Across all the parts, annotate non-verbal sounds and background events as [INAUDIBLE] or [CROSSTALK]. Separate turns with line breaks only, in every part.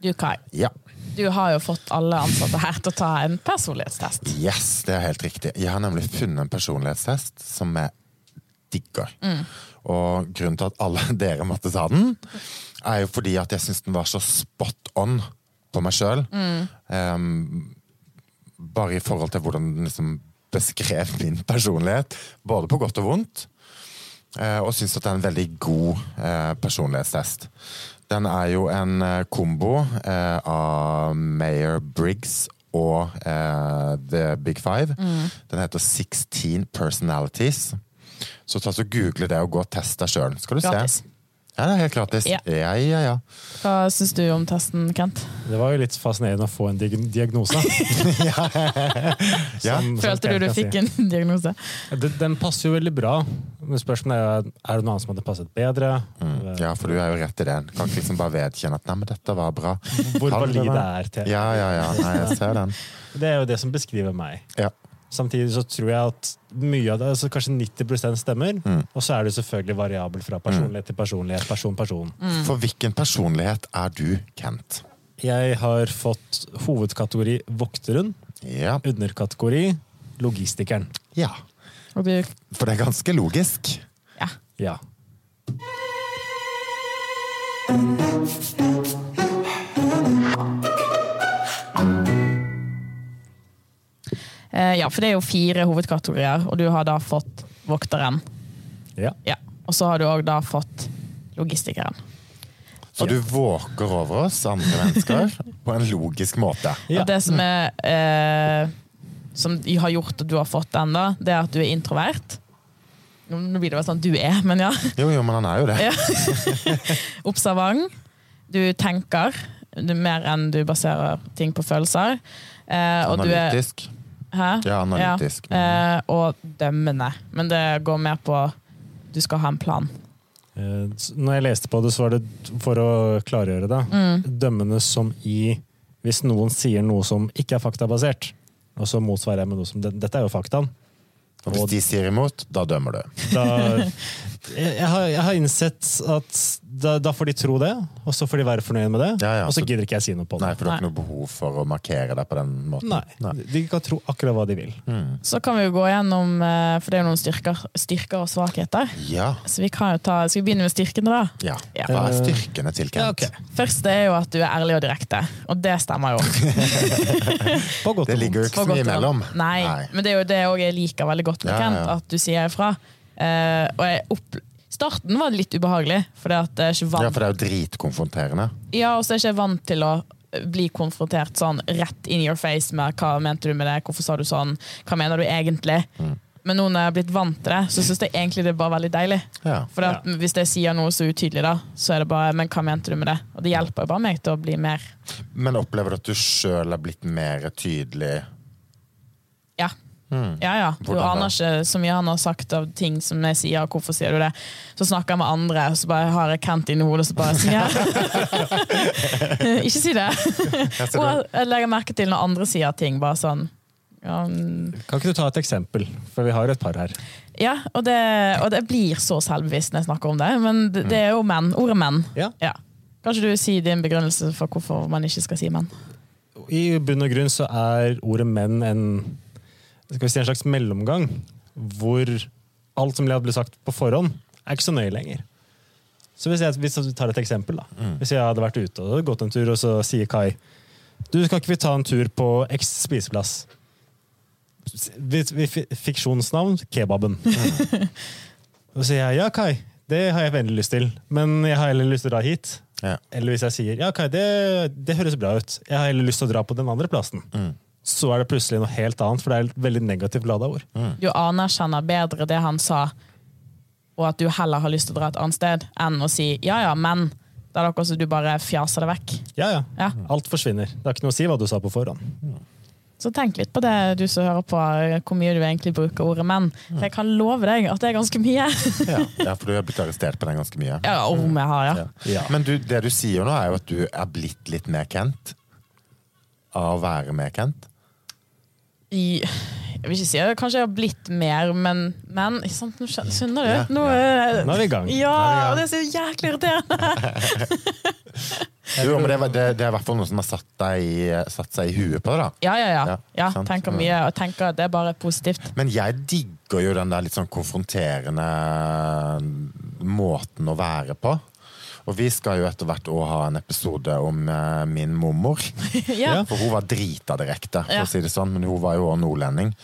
Du Kai,
Ja.
du har jo fått alle ansatte her til å ta en personlighetstest.
Yes, det er helt riktig. Jeg har nemlig funnet en personlighetstest som jeg digger. Og grunnen til at alle [LAUGHS] dere måtte ta den, er jo fordi at jeg syns den var så spot on på meg sjøl. bare i forhold til hvordan den liksom beskrev min personlighet, både på godt og vondt. Uh, og syns at det er en veldig god uh, personlighetstest. Den er jo en eh, kombo eh, av Mayor Briggs og eh, The Big Five. Den heter 16 Personalities. Så ta så google det og gå og test deg sjøl, skal du
Gratis.
se. Ja, det er helt gratis.
Ja.
Ja, ja, ja.
Hva syns du om testen, Kent?
Det var jo litt fascinerende å få en diag diagnose. [LAUGHS]
ja.
Som- som
Følte du du
fikk si.
en [LAUGHS] diagnose?
Den, den passer jo veldig bra. Men spørsmålet er er det noe annet som hadde passet bedre.
Mm. ja, for du er jo rett i den. Kan ikke liksom bare vedkjenne at 'nei, men dette var bra'.
Hvor valid det er til.
Ja, ja, ja. Nei, jeg ser den.
Det er jo det som beskriver meg.
Ja.
Samtidig så tror jeg at mye av det, altså kanskje 90 stemmer.
Mm.
Og så er det selvfølgelig variabel fra personlighet til personlighet. person, person.
For hvilken personlighet er du, Kent?
Jeg har fått hovedkategori vokteren,
Ja.
underkategori logistikeren.
ja. For det er ganske logisk.
Ja.
Ja.
Ja, for det er jo fire hovedkategorier, og du har da fått vokteren.
ja.
Ja. Og så har du òg da fått logistikeren.
Så du våker over oss andre mennesker [LAUGHS] på en logisk måte.
Ja.
Og det som er eh, Som har gjort at du har fått den, da, det er at du er introvert. Nå blir det vel sånn du er, men ja.
Jo, jo, men han er jo det.
Ja. [LAUGHS] Observant. Du tenker du, mer enn du baserer ting på følelser. Eh, og du er
Analytisk.
Hæ?
Ja, analytisk.
Ja, eh, og dømmende. Men det går mer på du skal ha en plan.
Eh, Når jeg leste på det, så var det for å klargjøre det.
Mm.
Dømmende som i hvis noen sier noe som ikke er faktabasert, og så motsvarer jeg med noe som Dette er jo faktaen.
Og hvis de sier imot, da dømmer du.
Da, jeg, har, jeg har innsett at da, da får de tro det, og så får de være fornøyd med det.
Ja, ja,
og så
så-
gidder ikke jeg si noe på det.
Nei, for du har ikke noe behov for å markere deg på den måten.
Nei. De kan tro akkurat hva de vil.
Så kan vi jo gå gjennom, eh, for det er jo noen styrker, styrker og svakheter.
Ja.
Så vi kan jo ta, Skal vi begynne med styrkene, da?
ja.
Ja.
Hva er styrkene til Kent?
Ja, okay.
Først er jo at du er ærlig og direkte, og det stemmer jo. [LAUGHS]
På godt
Det ligger jo ikke så mye imellom.
Nei, Nei, men det er jo det jeg liker veldig godt med
Ja, ja,
at du sier ifra. Uh, og jeg opp... Starten var litt ubehagelig, for jeg er ikke vant
Ja, for det er jo dritkonfronterende.
Ja, og så er jeg ikke vant til å bli konfrontert sånn rett in your face med hva mente du med det, hvorfor sa du sånn, hva mener du egentlig? Men nå når jeg har blitt vant til det, så syns jeg egentlig det er bare veldig deilig.
Ja.
For ja. hvis jeg sier noe så utydelig, da, så er det bare Men hva mente du med det? Og det hjelper jo bare meg til å bli mer
Men opplever du at du sjøl er blitt mer tydelig?
Ja. Ja, ja. Du aner ikke så mye han har sagt av ting som jeg sier. Hvorfor sier du det? Så snakker jeg med andre, og så bare har jeg Kent inni hodet, så bare sier jeg [LAUGHS] Ikke si det! Og jeg legger merke til når andre sier ting, bare sånn ja, mm,
Kan ikke du ta et eksempel? For vi har et par her.
ja og, det, og det blir så selvbevisst når jeg snakker om det, men det, det er jo menn. Ordet menn.
Ja.
Ja. Kanskje du sier din begrunnelse for hvorfor man ikke skal si menn?
I bunn og grunn så er ordet menn en, skal vi si, en slags mellomgang, hvor alt som ble sagt på forhånd, er ikke så nøye lenger. Så hvis, jeg, hvis vi tar et eksempel, da. Hvis jeg hadde vært ute og gått en tur, og så sier Kai du, skal ikke vi ta en tur på X spiseplass? Fiksjonsnavn kebaben. [LAUGHS] Og så sier jeg ja, Kai, det har jeg veldig lyst til, men jeg har heller lyst til å dra hit.
Ja.
Eller hvis jeg sier ja, Kai, det, det høres bra ut, jeg har heller lyst til å dra på den andre plassen.
Mm.
Så er det plutselig noe helt annet, for det er et veldig negativt lada ord.
Du anerkjenner bedre det han sa, og at du heller har lyst til å dra et annet sted, enn å si ja ja, men. Det er akkurat som du bare fjaser det vekk.
Ja, ja.
Ja.
Alt forsvinner. Det har ikke noe å si hva du sa på forhånd.
Så tenk litt på det, du som hører på, hvor mye du egentlig bruker ordet menn. For jeg kan love deg at det er ganske mye.
Ja. [LAUGHS] ja, for du har blitt arrestert på den ganske mye.
Ja, om jeg har, ja.
Ja.
Men du, det du sier nå, er jo at du er blitt litt mer Kent. Av å være mer Kent.
Jeg vil ikke si det, kanskje jeg har blitt mer, men, men sant? Nå skjønner du?
Ja,
Nå, er-
Nå er vi i gang.
Ja, og det er så jæklig irriterende! [LAUGHS]
Jo, men det, det, det er i hvert fall noe som har satt, deg, satt seg i huet på det. da.
Ja, ja, ja.
Ja,
ja tenker mye, og tenker at det er bare positivt.
Men jeg digger jo den der litt sånn konfronterende måten å være på. Og vi skal jo etter hvert òg ha en episode om eh, min mormor. [LAUGHS]
Ja.
For hun var drita direkte, for
Ja.
å si det sånn. Men hun var jo òg nordlending.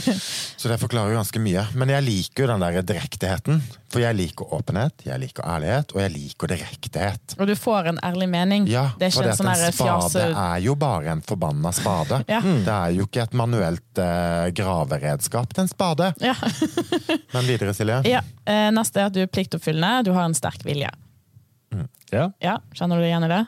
[LAUGHS] Så det forklarer jo ganske mye. Men jeg liker jo den der direktheten. For jeg liker åpenhet, jeg liker ærlighet, og jeg liker direkthet.
Og du får en ærlig mening.
Ja,
det er
for
det en sånn
en spade
fjase...
er jo bare en forbanna spade.
Ja.
Det er jo ikke et manuelt eh, graveredskap, det er en spade.
Ja.
Men videre, Silje.
ja. Eh, Neste er at du er pliktoppfyllende. Du har en sterk vilje.
Ja.
Ja, Kjenner du igjen i det?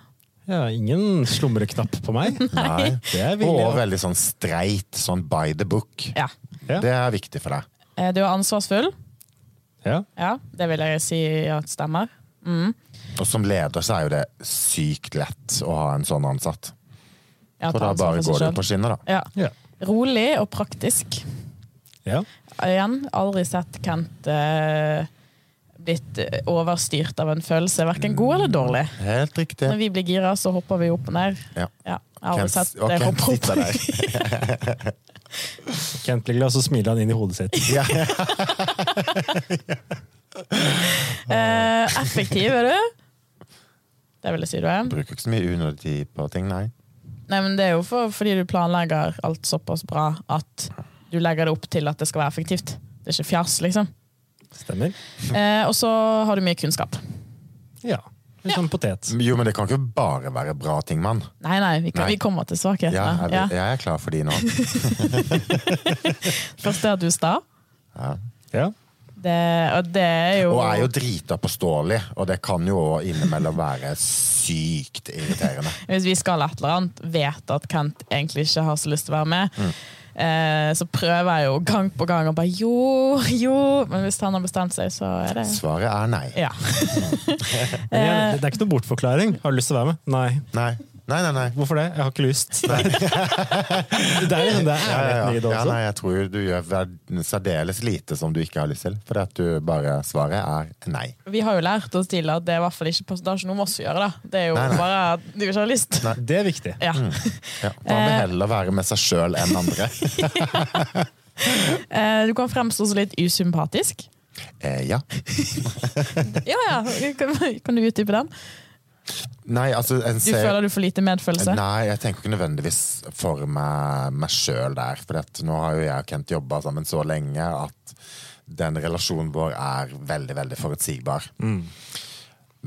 ja, ingen slumreknapp på meg. [LAUGHS]
Nei.
Det er villig.
Og veldig sånn streit, sånn by the book.
Ja.
Ja.
Det er viktig for deg.
Eh, Du er ansvarsfull.
Ja.
Ja, det vil jeg si at stemmer. Mm.
Og som leder så er jo det sykt lett å ha en sånn ansatt.
Ja,
For da bare
for
går det på skinner, da.
Ja.
Ja.
Rolig og praktisk.
ja.
Igjen, aldri sett Kent eh, blitt eh, overstyrt av en følelse, verken god eller dårlig.
Helt riktig.
Når vi blir gira, så hopper vi opp og ned.
Ja.
Ja, jeg har
Kent,
sett det hoppe opp.
der. [LAUGHS]
Kent blir glad, så smiler han inn i hodet sitt.
Ja.
uh, [LAUGHS] effektiv er du. Det vil jeg si du er.
Bruker ikke så mye unødig tid på ting, nei.
Nei, men Det er jo for, fordi du planlegger alt såpass bra at du legger det opp til at det skal være effektivt. Det er ikke fjas, liksom.
Stemmer.
Eh, og så har du mye kunnskap.
Ja. Litt sånn potet.
Jo, men det kan ikke bare være bra ting, mann.
Nei, nei, vi, kan,
Nei.
vi kommer til svakhetene.
Ja,
Ja,
jeg, jeg er klar for de nå. [LAUGHS] [LAUGHS]
Først er at du er sta.
Ja.
Ja.
Det, og det er jo
Og er jo drita påståelig, og det kan jo også innimellom være sykt irriterende.
Hvis vi skal et eller annet, vet at Kent egentlig ikke har så lyst til å være med,
Mm.
Eh, så prøver jeg jo gang på gang å bare jo, jo. Men hvis han har bestemt seg, så er det
Svaret er nei.
Ja. [LAUGHS]
Det er ikke noe bortforklaring. Har du lyst til å være med? Nei.
Nei, nei, nei. nei.
Hvorfor det? Jeg har ikke lyst. [LAUGHS] det er liksom det er
Ja, ja,
ærligheten i det
ja, nei, jeg tror du gjør særdeles lite som du ikke har lyst til. For at du bare svaret er nei.
Vi har jo lært oss til at det er i hvert fall ikke, det har ikke noe med oss å gjøre. da. Det er jo
Nei, nei.
bare at du ikke har lyst.
Det er viktig.
Ja.
Ja, Man vil heller være med seg sjøl enn andre. [LAUGHS]
Eh, Du kan fremstå så litt usympatisk.
Eh, ja. [LAUGHS]
Ja, ja. Kan, kan du utdype den?
Nei, altså en
Du føler du får lite medfølelse?
Nei, jeg tenker ikke nødvendigvis for meg, meg sjøl der. For nå har jo jeg og Kent jobba sammen så lenge at den relasjonen vår er veldig, veldig forutsigbar.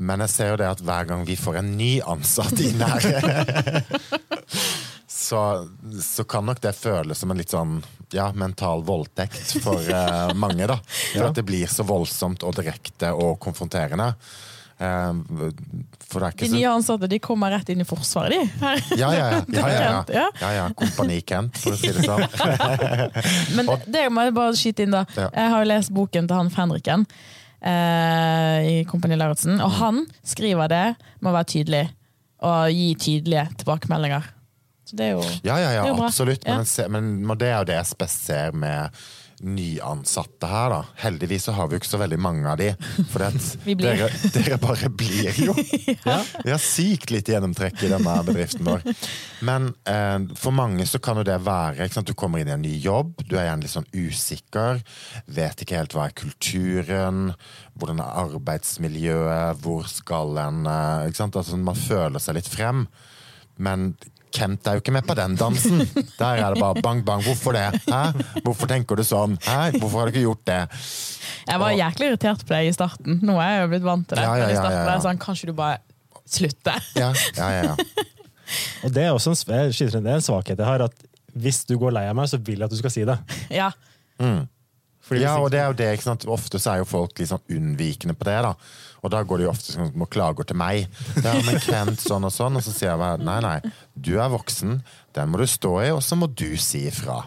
Men jeg ser jo det at hver gang vi får en ny ansatt inn her [LAUGHS] så, så kan nok det føles som en litt sånn ja, mental voldtekt for uh, mange. da For
Ja.
at det blir så voldsomt og direkte og konfronterende. Eh, for det er ikke
De nye ansatte de kommer rett inn i Forsvaret, de. Her.
ja, ja, ja. ja, ja,
ja.
ja. Kompani Kent, for å si det sånn. [LAUGHS]
Men det må jeg bare skyte inn, da. Jeg har jo lest boken til han Fenriken eh, i Kompani Lauritzen,
Mm.
og han skriver det med å være tydelig og gi tydelige tilbakemeldinger. Så det er jo
Ja, ja, ja, absolutt. Men, en men, men det er jo det jeg spesielt ser med nyansatte her, da. Heldigvis så har vi jo ikke så veldig mange av de. For [LAUGHS] dere, dere bare blir jo. [LAUGHS] Vi har sykt lite gjennomtrekk i denne bedriften vår. Men eh, for mange så kan jo det være ikke sant? Du kommer inn i en ny jobb, du er gjerne litt sånn usikker. Vet ikke helt hva er kulturen, hvordan er arbeidsmiljøet, hvor skal en eh, ikke sant? Altså, Man føler seg litt frem. Men Kent er jo ikke med på den dansen. Der er det bare bang, bang. Hvorfor det? Hæ? Hvorfor tenker du sånn? Hæ? Hvorfor har du ikke gjort det?
Jeg var jæklig irritert på deg i starten. Nå er jeg jo blitt vant til det.
Ja, ja, ja,
starten
ja, ja.
sånn, Kanskje du bare slutter?
Ja, ja, ja. ja. [LAUGHS]
Og det er også en, det er en svakhet jeg har. at Hvis du går lei av meg, så vil jeg at du skal si det.
Ja.
Fordi
ja, og det er jo det, ikke sant? Ofte så er jo folk litt sånn unnvikende på det. da Og da går de jo ofte som og klager til meg. Ja, men Kent sånn og sånn Og så sier jeg bare nei, nei, du er voksen, den må du stå i, og så må du si ifra.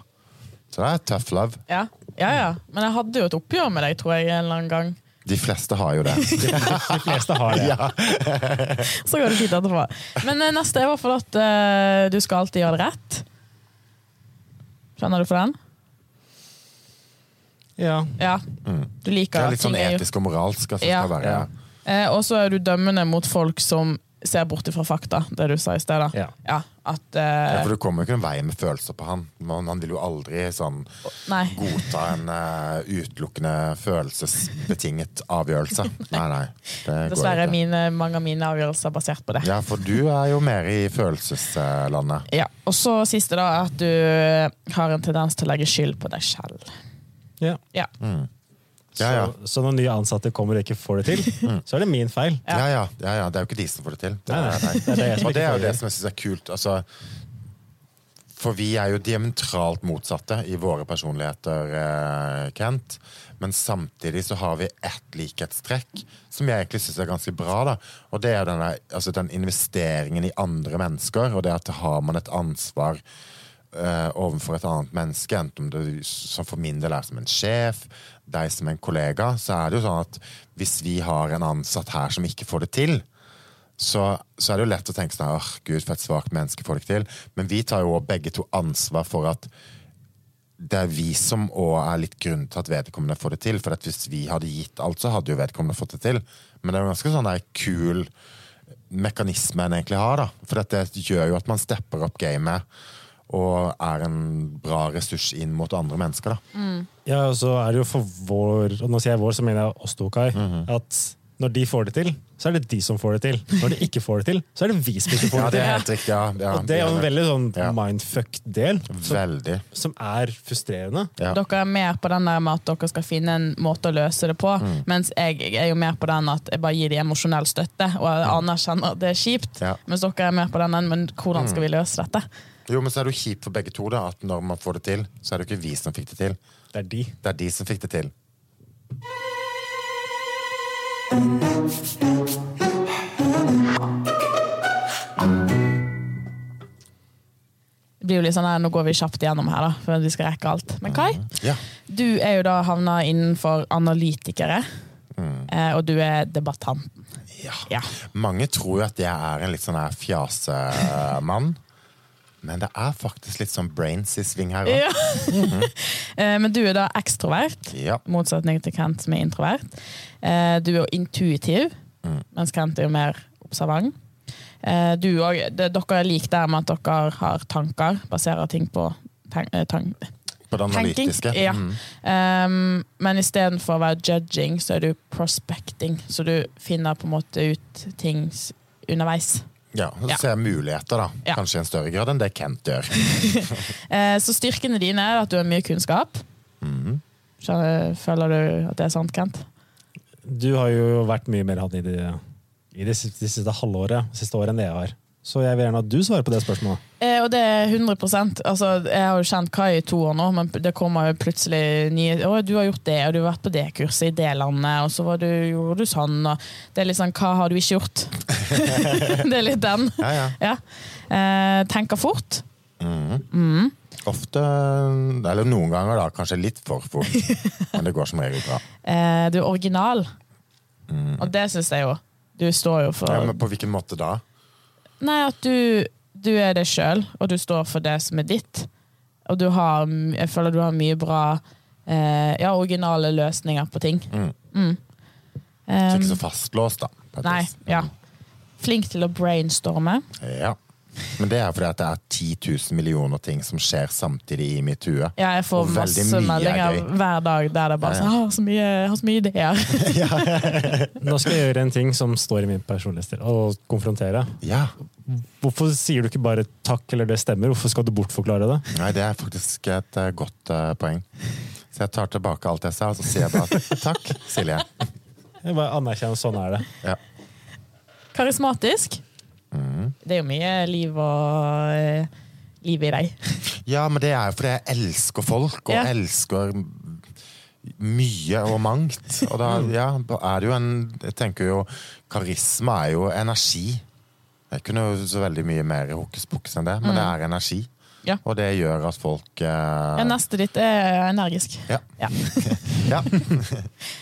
Så det er tough love.
Ja. ja, ja. Men jeg hadde jo et oppgjør med deg, tror jeg, en eller annen gang.
De fleste har jo det. [LAUGHS]
De fleste har det. Ja. [LAUGHS]
Så går det fint etterpå. Men eh, neste er i hvert fall at uh, du skal alltid gjøre det rett. Skjønner du for den?
Ja.
Ja. Du liker
Det er litt sånn etisk og moralsk. Altså,
Ja.
være,
Ja.
Eh, og så er du dømmende mot folk som ser bort fra fakta, det du sa i sted. da.
Ja.
at eh,
Ja, for du kommer jo ikke noen vei med følelser på han. Man, han vil jo aldri sånn
Nei.
godta en uh, utelukkende følelsesbetinget avgjørelse. [LAUGHS] Nei, nei. Det
Dessverre er mine, mange av mine avgjørelser basert på det.
Ja, for du er jo mer i følelseslandet.
Ja, Og så siste, da, at du har en tendens til å legge skyld på deg selv.
Ja.
Ja.
Ja, ja.
Så, så når nye ansatte kommer og ikke får det til, så er det min feil.
Ja.
Ja, ja, ja, ja. Det er jo ikke de som får det til. Det er
nei.
deg.
Det er det
Og det er jo
det
det som jeg syns er kult. Altså, for vi er jo diametralt motsatte i våre personligheter, eh, Kent. Men samtidig så har vi ett likhetstrekk som jeg egentlig syns er ganske bra. da. Og det er denne, altså den investeringen i andre mennesker, og det at har man et ansvar eh, overfor et annet menneske, enten om det som for min del er som en sjef, deg som en kollega, så er det jo sånn at hvis vi har en ansatt her som ikke får det til, så, så er det jo lett å tenke sånn Åh, gud, for et svakt menneske får det ikke til. Men vi tar jo begge to ansvar for at det er vi som òg er litt grunnen til at vedkommende får det til. For hvis vi hadde gitt alt, så hadde jo vedkommende fått det til. Men det er jo ganske sånn der kul mekanisme en egentlig har, da. For dette gjør jo at man stepper opp gamet og er en bra ressurs inn mot andre mennesker, da.
Ja, og så er det jo for vår, og nå sier jeg vår, så mener jeg oss to, Kai,
Mhm.
at når de får det til, så er det de som får det til. Når de ikke får det til, så er det vi som ikke får
Ja,
det
det
til.
er helt riktig. Ja, ja,
Og det er jo en veldig sånn mindfuck-del, som,
Veldig.
som er frustrerende.
Ja.
Dere er mer på den der med at dere skal finne en måte å løse det på,
Mm.
mens jeg, er jo mer på den at jeg bare gir dem emosjonell støtte, og anerkjenner at det er kjipt.
Ja.
Mens dere er mer på den, men hvordan skal vi løse dette?
Jo, men så er det jo kjipt for begge to, da, at når man får det til, så er det jo ikke vi som fikk det til.
Det er de.
Det er de som fikk det til.
Det blir jo litt sånn her, Nå går vi kjapt igjennom her, da, for vi skal rekke alt. Men Kai,
Ja.
du er jo da havna innenfor analytikere, Mm. og du er debattanten.
ja.
Ja.
Mange tror jo at jeg er en litt sånn her fjasemann. Men det er faktisk litt sånn brains i sving her òg.
Ja. [LAUGHS] Eh, Men du er da ekstrovert,
Ja.
motsetning til Kent som er introvert. Eh, Du er jo intuitiv, mens Kent er jo mer observant. Eh, Du og, dere er like der med at dere har tanker, baserer ting på tank,
På det analytiske.
Ja.
Mm.
Um, men istedenfor å være judging, så er du prospecting. Så du finner på en måte ut ting underveis.
Ja, og så
Ja.
ser jeg muligheter, da.
Ja.
Kanskje i en større grad enn det Kent gjør. [LAUGHS]
Eh, så styrkene dine er at du har mye kunnskap. Mm. Føler du at det er sant, Kent?
Du har jo vært mye mer han i det, i det siste, det siste halvåret, siste året enn det jeg har. Så jeg vil gjerne at du svarer på det spørsmålet.
Eh, og det er 100% altså, Jeg har jo kjent Kai i to år nå, men det kommer jo plutselig nye Å, du har gjort det, og du har vært på det kurset i det landet, og så var du, gjorde du sånn, og Det er litt sånn Hva har du ikke gjort? [LAUGHS] det er litt den.
Ja, ja.
Ja. Eh, tenker fort.
Mm.
Mm.
Ofte, eller noen ganger da, kanskje litt for fort. [LAUGHS] Men det går som regel bra.
Eh, du er original. Og det syns jeg jo. Du står jo for
Ja, men på hvilken måte da?
Nei, at du, du er deg sjøl, og du står for det som er ditt. Og du har Jeg føler du har mye bra eh, Ja, originale løsninger på ting.
Mm.
Mm.
Så
Um,
ikke så fastlåst, da.
nei, ja. Flink til å brainstorme.
Ja. Men det er fordi at det er 10 000 millioner ting som skjer samtidig i mitt hue.
Ja, jeg får masse
er
meldinger hver dag der det bare
Ja,
sånn
ja.
har så mye, har så mye ideer. [LAUGHS] [LAUGHS]
Nå skal jeg gjøre en ting som står i min personlighetsstil, og konfrontere.
Ja.
Hvorfor sier du ikke bare takk eller det stemmer? Hvorfor skal du bortforklare det?
Nei, det er faktisk et eh, godt uh, poeng. Så jeg tar tilbake alt jeg sa, og så sier jeg bare [LAUGHS] takk, Silje.
Jeg bare anerkjenner sånn er det.
Ja.
Karismatisk.
Mm.
Det er jo mye liv og eh, liv i deg. [LAUGHS]
ja, men det er jo fordi jeg elsker folk, og
Ja.
elsker mye og mangt. Og da ja, er det jo en Jeg tenker jo Karisma er jo energi. Jeg kunne jo så veldig mye mer hokus pokus enn det, men det er energi.
Ja.
Og det gjør at folk eh,
Neste ditt er energisk.
Ja.
Ja. [LAUGHS] [LAUGHS]
ja.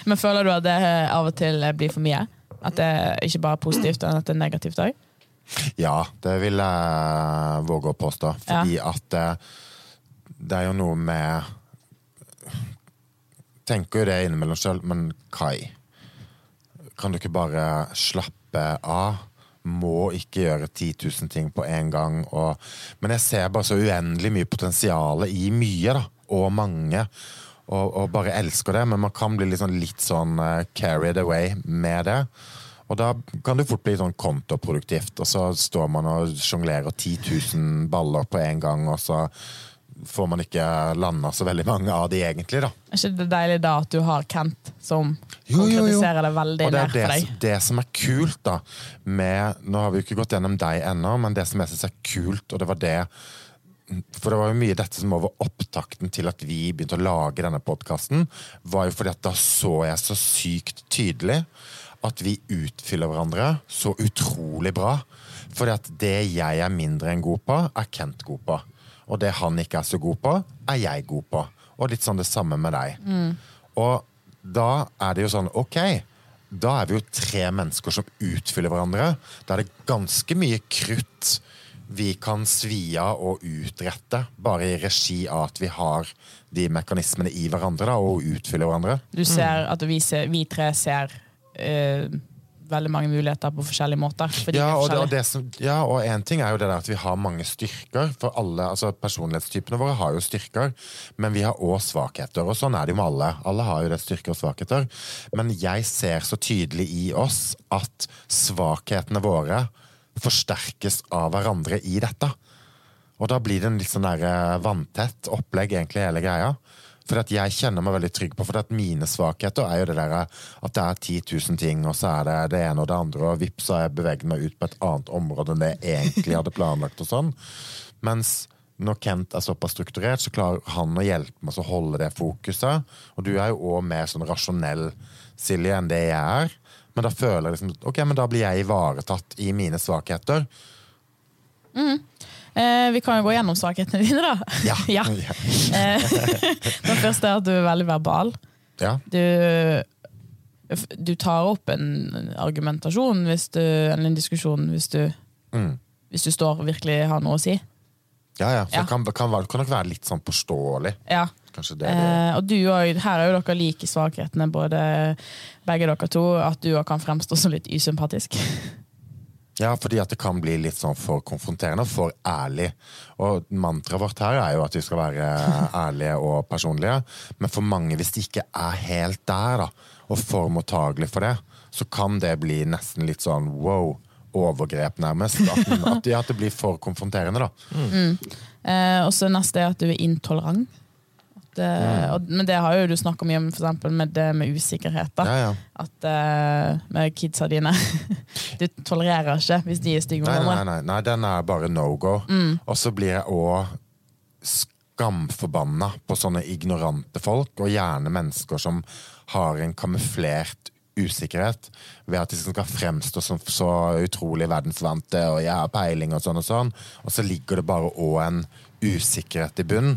Men føler du at det av og til blir for mye? At det ikke bare er positivt, men at det er negativt òg?
Ja, det vil jeg våge å påstå. Fordi at eh, det er jo noe med Tenker jo det innimellom sjøl, men Kai, kan du ikke bare slappe av må ikke gjøre 10 000 ting på en gang. Og, men jeg ser bare så uendelig mye potensial i mye, da. Og mange. Og, og bare elsker det. Men man kan bli litt sånn, litt sånn uh, carried away med det. Og da kan det fort bli sånn kontoproduktivt, og så står man og sjonglerer 10 000 baller på en gang, og så får man ikke landa så veldig mange av de egentlig, da.
Er ikke det deilig da at du har Kent som
Jo, jo, jo.
det veldig
Og det
nær
er det,
for deg?
som- det som er kult, da, med Nå har vi jo ikke gått gjennom deg ennå, men det som jeg syns er kult, og det var det For det var jo mye dette som var opptakten til at vi begynte å lage denne podkasten, var jo fordi at da så jeg så sykt tydelig at vi utfyller hverandre så utrolig bra. For det jeg er mindre enn god på, er Kent god på. Og det han ikke er så god på, er jeg god på. Og litt sånn det samme med deg. Og da er det jo sånn, ok, da er vi jo tre mennesker som utfyller hverandre. Da er det ganske mye krutt vi kan svi av og utrette, bare i regi av at vi har de mekanismene i hverandre da, og utfyller hverandre.
Du ser at vi, ser, vi tre ser eh, veldig mange muligheter på forskjellige måter.
Ja, og, det,
forskjellige.
det som, ja, og en ting er jo det der at vi har mange styrker. For alle, altså Personlighetstypene våre har jo styrker, men vi har òg svakheter. Og sånn er det jo med alle. Alle har jo det styrker og svakheter. Men jeg ser så tydelig i oss at svakhetene våre forsterkes av hverandre i dette. Og da blir det en litt sånn der eh, vanntett opplegg, egentlig, hele greia. For at jeg kjenner meg veldig trygg på For at mine svakheter er jo det der at det er 10 000 ting, og så er det det ene og det andre, og vips, så har jeg beveget meg ut på et annet område enn det jeg egentlig hadde planlagt. og sånn. Mens når Kent er såpass strukturert, så klarer han å hjelpe meg å holde det fokuset. Og du er jo òg mer sånn rasjonell, Silje, enn det jeg er. Men da føler jeg liksom Ok, men da blir jeg ivaretatt i mine svakheter.
Eh, vi kan jo gå gjennom svakhetene dine, da.
Ja. [LAUGHS]
ja. Eh, [LAUGHS] Den første er at du er veldig verbal.
ja.
Du, du tar opp en argumentasjon, du, eller en diskusjon, hvis du,
Mm.
hvis du står og virkelig har noe å si.
Ja, ja. Så
Ja.
det kan, kan, kan nok være litt sånn påståelig.
Ja.
Det. det.
Eh, og du og, her er jo dere like svakhetene, både, begge dere to. At du kan fremstå som litt usympatisk. [LAUGHS]
Ja, fordi at det kan bli litt sånn for konfronterende og for ærlig. Og mantraet vårt her er jo at vi skal være [LAUGHS] ærlige og personlige. Men for mange, hvis de ikke er helt der, da, og for mottagelig for det, så kan det bli nesten litt sånn wow. Overgrep, nærmest. At, [LAUGHS] at, ja, at det blir for konfronterende, da.
Eh, og så neste er at du er intolerant. At, ja. og, men det har jo du snakka mye om, for eksempel med det med usikkerhet. da.
Ja, ja.
At uh, med kidsa dine [LAUGHS] Du tolererer ikke hvis de er stygge med
Nei, nei, nei, nei, den er bare no go. Og så blir jeg òg skamforbanna på sånne ignorante folk, og gjerne mennesker som har en kamuflert usikkerhet ved at de skal fremstå som så utrolig verdensvante og jeg har peiling og sånn og sånn, og så ligger det bare òg en usikkerhet i bunn.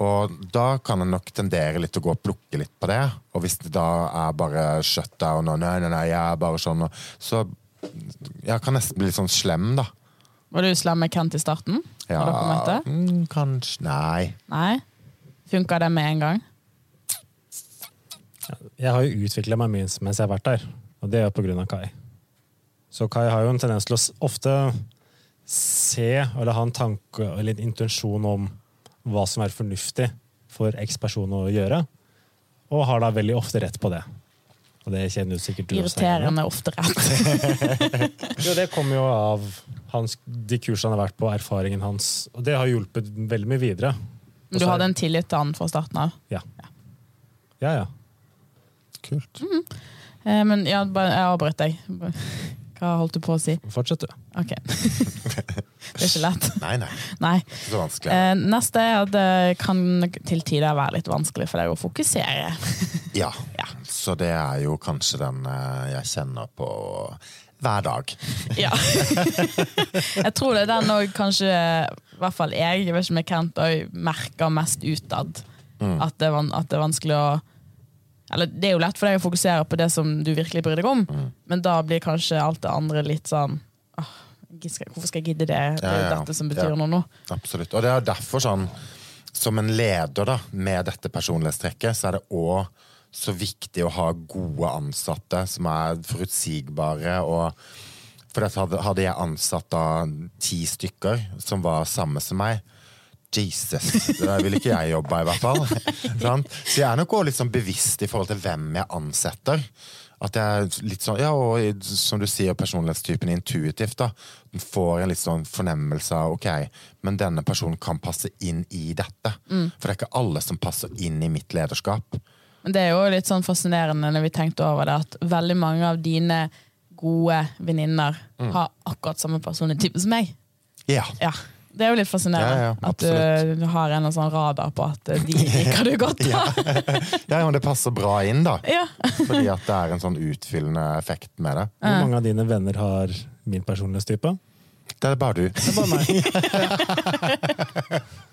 Og da kan en nok tendere litt til å gå og plukke litt på det. Og hvis det da er bare shutdown og nei, nei, nei, jeg er bare sånn, så jeg kan nesten bli litt sånn slem, da.
Var du slem med Kent i starten?
Ja, mm, kanskje Nei.
Nei? Funka det med en gang?
Jeg har jo utvikla meg mye mens jeg har vært der, og det er på grunn av Kai. Så Kai har jo en tendens til å ofte se eller ha en tanke eller en intensjon om hva som er fornuftig for X person å gjøre, og har da veldig ofte rett på det. Og det kjenner jo sikkert du også.
Irriterende ofte rett. [LAUGHS]
Jo, det kommer jo av hans, de kursene han har vært på, erfaringen hans, og det har hjulpet veldig mye videre.
Du hadde en tillit til han fra starten av.
Ja. Ja, ja.
Kult.
Eh, men ja, jeg avbrøt deg. [LAUGHS] Hva holdt du på å si?
Fortsett, du.
Ok. [LAUGHS] det er ikke lett.
Nei, nei.
Nei.
Ikke er vanskelig.
Eh, neste er at det kan til tider være litt vanskelig for deg å fokusere. [LAUGHS]
Ja.
Ja.
Så det er jo kanskje den eh, jeg kjenner på hver dag. [LAUGHS]
Ja. jeg tror det er den òg kanskje, i hvert fall jeg, jeg vet ikke med Kent, òg merker mest utad. At, det er at det er vanskelig å Eller det er jo lett for deg å fokusere på det som du virkelig bryr deg om, men da blir kanskje alt det andre litt sånn åh, Hvorfor skal jeg gidde det? Det er jo
Ja,
dette som betyr noe nå.
Absolutt. Og det er derfor sånn Som en leder da, med dette personlighetstrekket, så er det òg så viktig å ha gode ansatte som er forutsigbare og For dette hadde, hadde jeg ansatt da ti stykker som var samme som meg Jesus, det der vil ikke jeg jobbe i hvert fall. [LAUGHS] Så jeg er nok også litt sånn bevisst i forhold til hvem jeg ansetter. At jeg er litt sånn, ja, og som du sier, personlighetstypen intuitivt. da, får en litt sånn fornemmelse av ok, men denne personen kan passe inn i dette. For det er ikke alle som passer inn i mitt lederskap.
Men det er jo litt sånn fascinerende når vi tenkte over det, at veldig mange av dine gode venninner
Mm.
har akkurat samme personlighet som meg.
Ja.
Ja. Det er jo litt fascinerende
Ja, ja,
at
absolutt.
du har en sånn radar på at de [LAUGHS] liker du godt.
Da. ja, men det passer bra inn, da.
Ja.
Fordi at det er en sånn utfyllende effekt med det.
Hvor mange av dine venner har min personlighetstype?
Det er bare du.
Det er bare meg. [LAUGHS]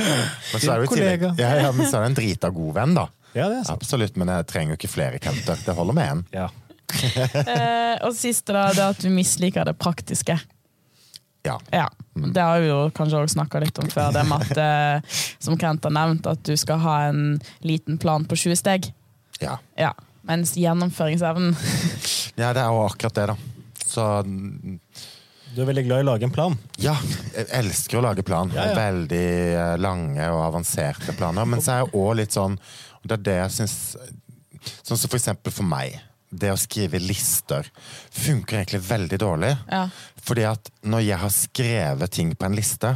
Men så er det
Kollega.
Ja, ja, men så er du en drita god venn, da.
Ja, det er sant.
Absolutt, men jeg trenger jo ikke flere Kenter. Det holder med én.
Ja. [LAUGHS]
Eh, og siste, da, det er at du misliker det praktiske.
Ja.
Ja,
Mm.
Det har vi jo kanskje også snakka litt om før. Det med at, eh, som Kent har nevnt, at du skal ha en liten plan på 20 steg.
ja.
Ja. Mens gjennomføringsevnen [LAUGHS]
Ja, det er jo akkurat det, da. Så
Du er veldig glad i å lage en plan.
ja, jeg elsker å lage plan.
Ja, ja.
Veldig eh, lange og avanserte planer. Men så er jeg òg litt sånn Det er det jeg syns Sånn som for eksempel for meg. Det å skrive lister funker egentlig veldig dårlig.
Ja.
Fordi at når jeg har skrevet ting på en liste,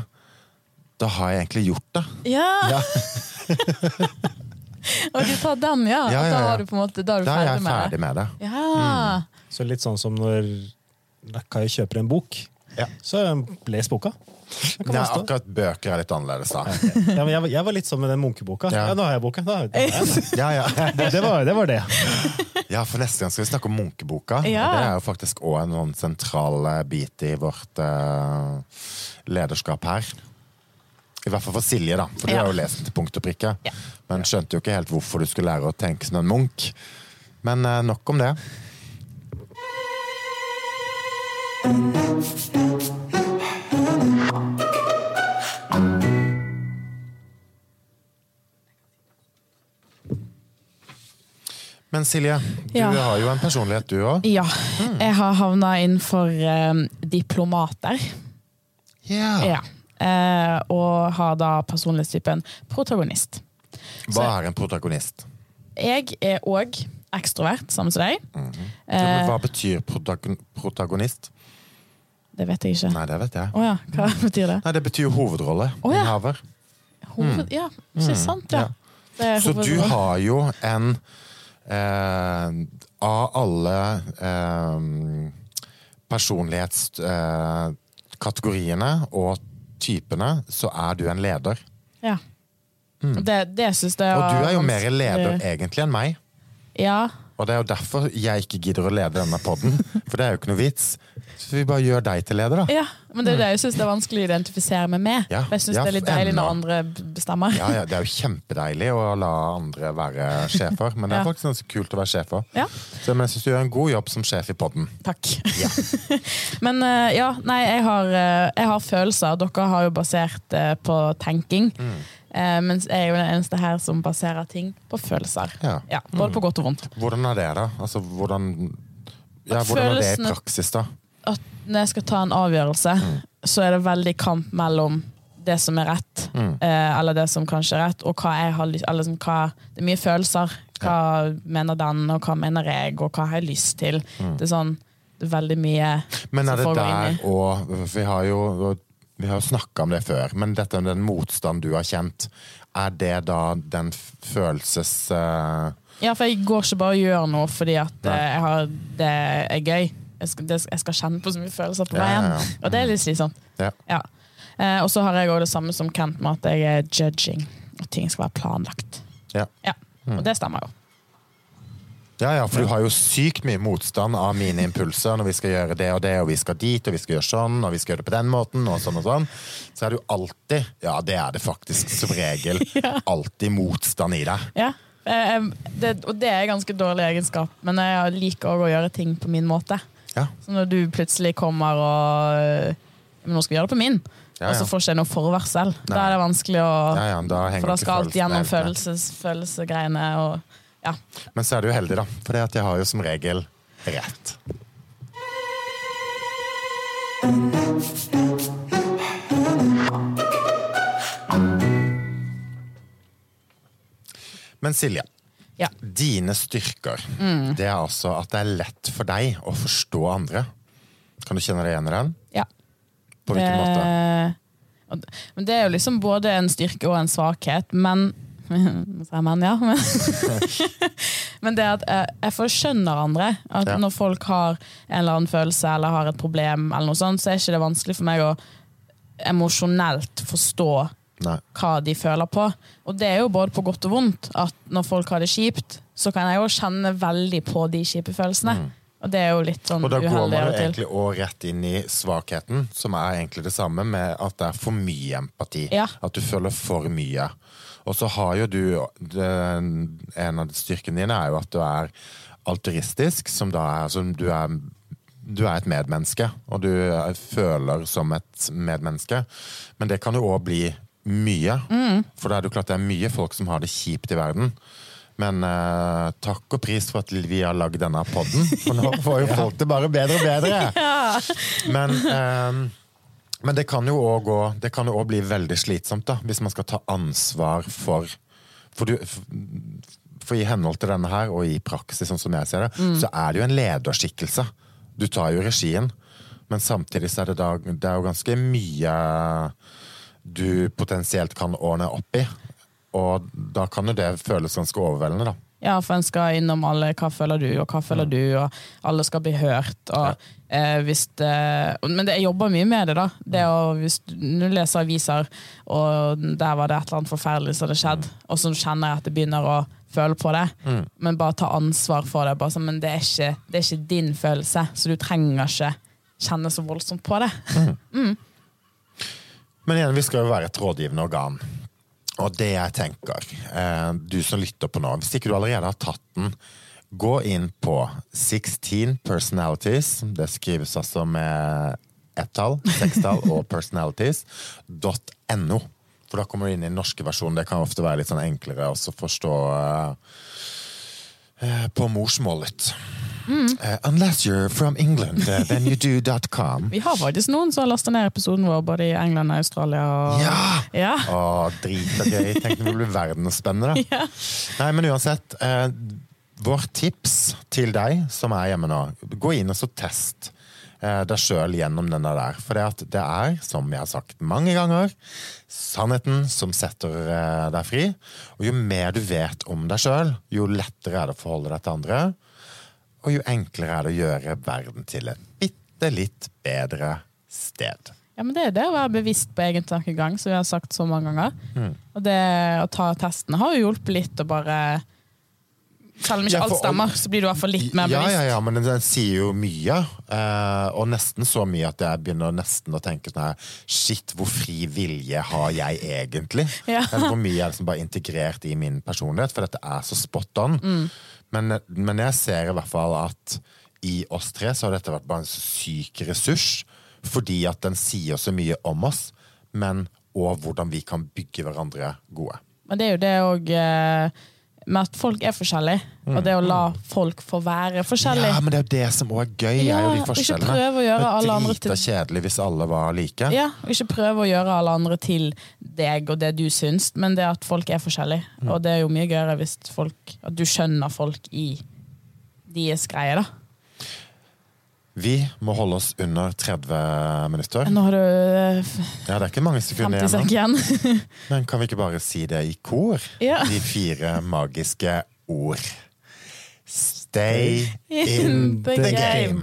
da har jeg egentlig gjort det.
Ja!
Ja. [LAUGHS]
Og du tar den, ja.
Ja, ja,
Da, har du på en måte, da er du
Da er
ferdig
jeg
med det.
ferdig med det.
Ja.
Så litt sånn som når Kai kjøper en bok.
Ja.
Så les boka. Det stå.
akkurat bøker er litt annerledes, da.
Ja, men jeg, var- jeg var litt sånn med den munkeboka.
Ja.
Ja. nå har jeg boka. Da, da har jeg den.
Ja, ja.
det, det, var, det var det.
ja, for neste gang skal vi snakke om Munkeboka.
Ja.
Det er jo faktisk òg en sånn sentral eh, bit i vårt uh, lederskap her. I hvert fall for Silje, da. For du
Ja.
har jo lest den til punkt og prikke.
Ja.
Men skjønte jo ikke helt hvorfor du skulle lære å tenke som en munk. Men uh, nok om det. Men Silje, du
Ja.
har jo en personlighet, du òg.
ja. Jeg har havna innenfor eh, diplomater.
Yeah.
Ja. Eh, og har da personlighetstypen protagonist.
Hva er en protagonist?
Jeg er òg ekstrovert, samme som deg.
Ja,
Eh,
men hva betyr protagon protagonist?
det vet jeg ikke.
Nei, det vet jeg.
Oh, ja, hva betyr det?
Nei, Det betyr hovedrolle.
Oh, ja.
Innehaver.
Hoved... Ja, ikke sant, ja.
Mm. ja.
Det
Så du har jo en eh, Av alle eh, personlighetskategoriene og typene, så er du en leder.
Ja. Det, det syns jeg
Mm. Og du er jo mer leder egentlig enn meg.
Ja.
Og det er jo derfor jeg ikke gidder å lede denne podden. For det er jo ikke noe vits. Så vi bare gjør deg til leder, da.
ja, men det er det jeg syns er vanskelig å identifisere meg med.
Ja.
Jeg syns
Ja,
det er litt deilig når andre bestemmer.
Ja, ja, Det er jo kjempedeilig å la andre være sjefer, men det er
Ja.
faktisk ganske kult å være sjef òg.
Ja.
Så jeg syns du gjør en god jobb som sjef i podden.
Takk.
Ja. [LAUGHS]
Men eh, ja, nei, jeg har, eh, jeg har følelser. Dere har jo basert på tenking.
Mm.
Eh, mens jeg er jo den eneste her som baserer ting på følelser.
Ja.
Ja, både på godt og vondt.
Hvordan er det, da? Altså, hvordan, ja, hvordan er det i praksis, da?
At når jeg skal ta en avgjørelse,
Mm.
så er det veldig kamp mellom det som er rett,
Mm.
eh, eller det som kanskje er rett, og hva jeg har lyst liksom, hva, Det er mye følelser. Hva mener den, og hva mener jeg, og hva har jeg lyst til? Det er sånn det er veldig mye
Mm. Men er det der og Vi har jo vi har snakka om det før, men dette med den motstand du har kjent, er det da den følelses... Uh...
Ja, for jeg går ikke bare og gjør noe fordi at eh, jeg har, det er gøy. Jeg skal, det, jeg skal kjenne på så mye følelser på
Ja,
veien.
ja, ja.
Og det er litt slitsomt.
Ja.
Ja. Eh, og så har jeg òg det samme som Kent med at jeg er judging. At ting skal være planlagt.
Ja.
Ja. Og det stemmer jo.
Ja, ja, for du har jo sykt mye motstand av mine impulser når vi skal gjøre det og det, og vi skal dit, og vi skal gjøre sånn, og vi skal gjøre det på den måten, og sånn og sånn. Så er det jo alltid, ja, det er det faktisk som regel, [LAUGHS] alltid motstand i deg.
Ja. Eh, det, og det er ganske dårlig egenskap, men jeg liker òg å gjøre ting på min måte.
Ja.
Så når du plutselig kommer og eh, Men nå skal vi gjøre det på min,
Ja,
og så får ikke jeg noe forvarsel. Da er det vanskelig å
Ja, ja, da
For da skal alt gjennom
følelsesgreiene.
følelses. Og, ja.
Men så er du heldig, da, for jeg har jo som regel rett. Men Silje,
Ja.
dine styrker,
Mm.
det er altså at det er lett for deg å forstå andre. Kan du kjenne deg igjen i den?
ja.
På hvilken?
Det- måte? Men det er jo liksom både en styrke og en svakhet, men [LAUGHS] sa jeg men, ja. Men, [LAUGHS] men det at jeg, jeg forskjønner andre. At
Ja.
når folk har en eller annen følelse eller har et problem, eller noe sånt, så er ikke det vanskelig for meg å emosjonelt forstå
Nei.
hva de føler på. Og det er jo både på godt og vondt. At når folk har det kjipt, så kan jeg jo kjenne veldig på de kjipe følelsene. Og det er jo litt sånn
uheldig. Og da går man jo egentlig også rett inn i svakheten, som er egentlig det samme med at det er for mye empati.
Ja.
At du føler for mye. Og så har jo du En av styrkene dine er jo at du er altruistisk, som da er som du er du er et medmenneske, og du er- føler som et medmenneske. Men det kan jo òg bli mye.
Mm.
For da er det jo klart det er mye folk som har det kjipt i verden. Men uh, takk og pris for at vi har lagd denne podden, for nå får jo [LAUGHS] folk det bare bedre og bedre. [LAUGHS] Men, eh, men det kan jo òg gå Det kan jo òg bli veldig slitsomt, da, hvis man skal ta ansvar for For, du, for i henhold til denne her, og i praksis, sånn som jeg ser det, så er det jo en lederskikkelse. Du tar jo regien, men samtidig så er det, da, det er jo ganske mye du potensielt kan ordne opp i. Og da kan jo det føles ganske overveldende, da.
Ja, for en skal innom alle 'hva føler du', og 'hva føler du', og alle skal bli hørt. Og, eh, hvis det, men det, jeg jobber mye med det, da. Det å, hvis du leser aviser, og der var det et eller annet forferdelig som hadde skjedd, og så kjenner jeg at jeg begynner å føle på det, men bare ta ansvar for det. Bare sånn, men det er, ikke, det er ikke din følelse, så du trenger ikke kjenne så voldsomt på det. [LAUGHS]
Men igjen, vi skal jo være et rådgivende organ. Og det jeg tenker, eh, du som lytter på nå, hvis ikke du allerede har tatt den, gå inn på 16 personalities, det skrives altså med ett-tall, sekstall og [LAUGHS] personalities.no. For da kommer du inn i den norske versjonen. Det kan ofte være litt sånn enklere å forstå eh, eh, på morsmålet. Eh, unless you're from England, uh, then you do.com. [LAUGHS]
Vi har faktisk noen som har lasta ned episoden vår, både i England og Australia. Og,
Ja!
ja.
Å, dritgøy. Tenk om det blir verdensspennende. [LAUGHS]
Ja.
Nei, men uansett. Uh, vårt tips til deg som er hjemme nå, gå inn og så test eh, deg sjøl gjennom denne der. For det, det er, som jeg har sagt mange ganger, sannheten som setter eh, deg fri. Og jo mer du vet om deg sjøl, jo lettere er det å forholde deg til andre. Og jo enklere er det å gjøre verden til et bitte litt bedre sted.
Ja, men Det er det å være bevisst på egen tankegang, som vi har sagt så mange ganger.
Mm.
Og det å ta testene har jo hjulpet litt å bare Selv om ikke
Ja, for-
alt stemmer, så blir du i hvert fall litt mer
Ja,
bevisst.
ja, ja, men den, den sier jo mye. eh, og nesten så mye at jeg begynner nesten å tenke sånn her Shit, hvor fri vilje har jeg egentlig?
Ja.
Eller hvor [LAUGHS] mye er liksom bare integrert i min personlighet? For dette er så spot on.
Mm.
Men, men jeg ser i hvert fall at i oss tre så har dette vært bare en syk ressurs. Fordi at den sier så mye om oss, men òg hvordan vi kan bygge hverandre gode.
Men det er jo det òg med at folk er forskjellige, og det å la folk få være forskjellige.
Ja, men det er jo det som òg er gøy. er jo
Ja,
de
og ikke prøve å gjøre
er
alle andre til-
drita kjedelig hvis alle var like.
Ja, og Ikke prøve å gjøre alle andre til deg og det du syns, men det at folk er forskjellige.
Mm.
Og det er jo mye gøyere hvis folk, at du skjønner folk i deres greie, da.
Vi må holde oss under 30 minutter.
Nå har du eh,
Ja, Det er ikke mange sekunder
50
igjen.
igjen. [LAUGHS]
Men kan vi ikke bare si det i kor?
Ja.
De fire magiske ord. Stay in the game.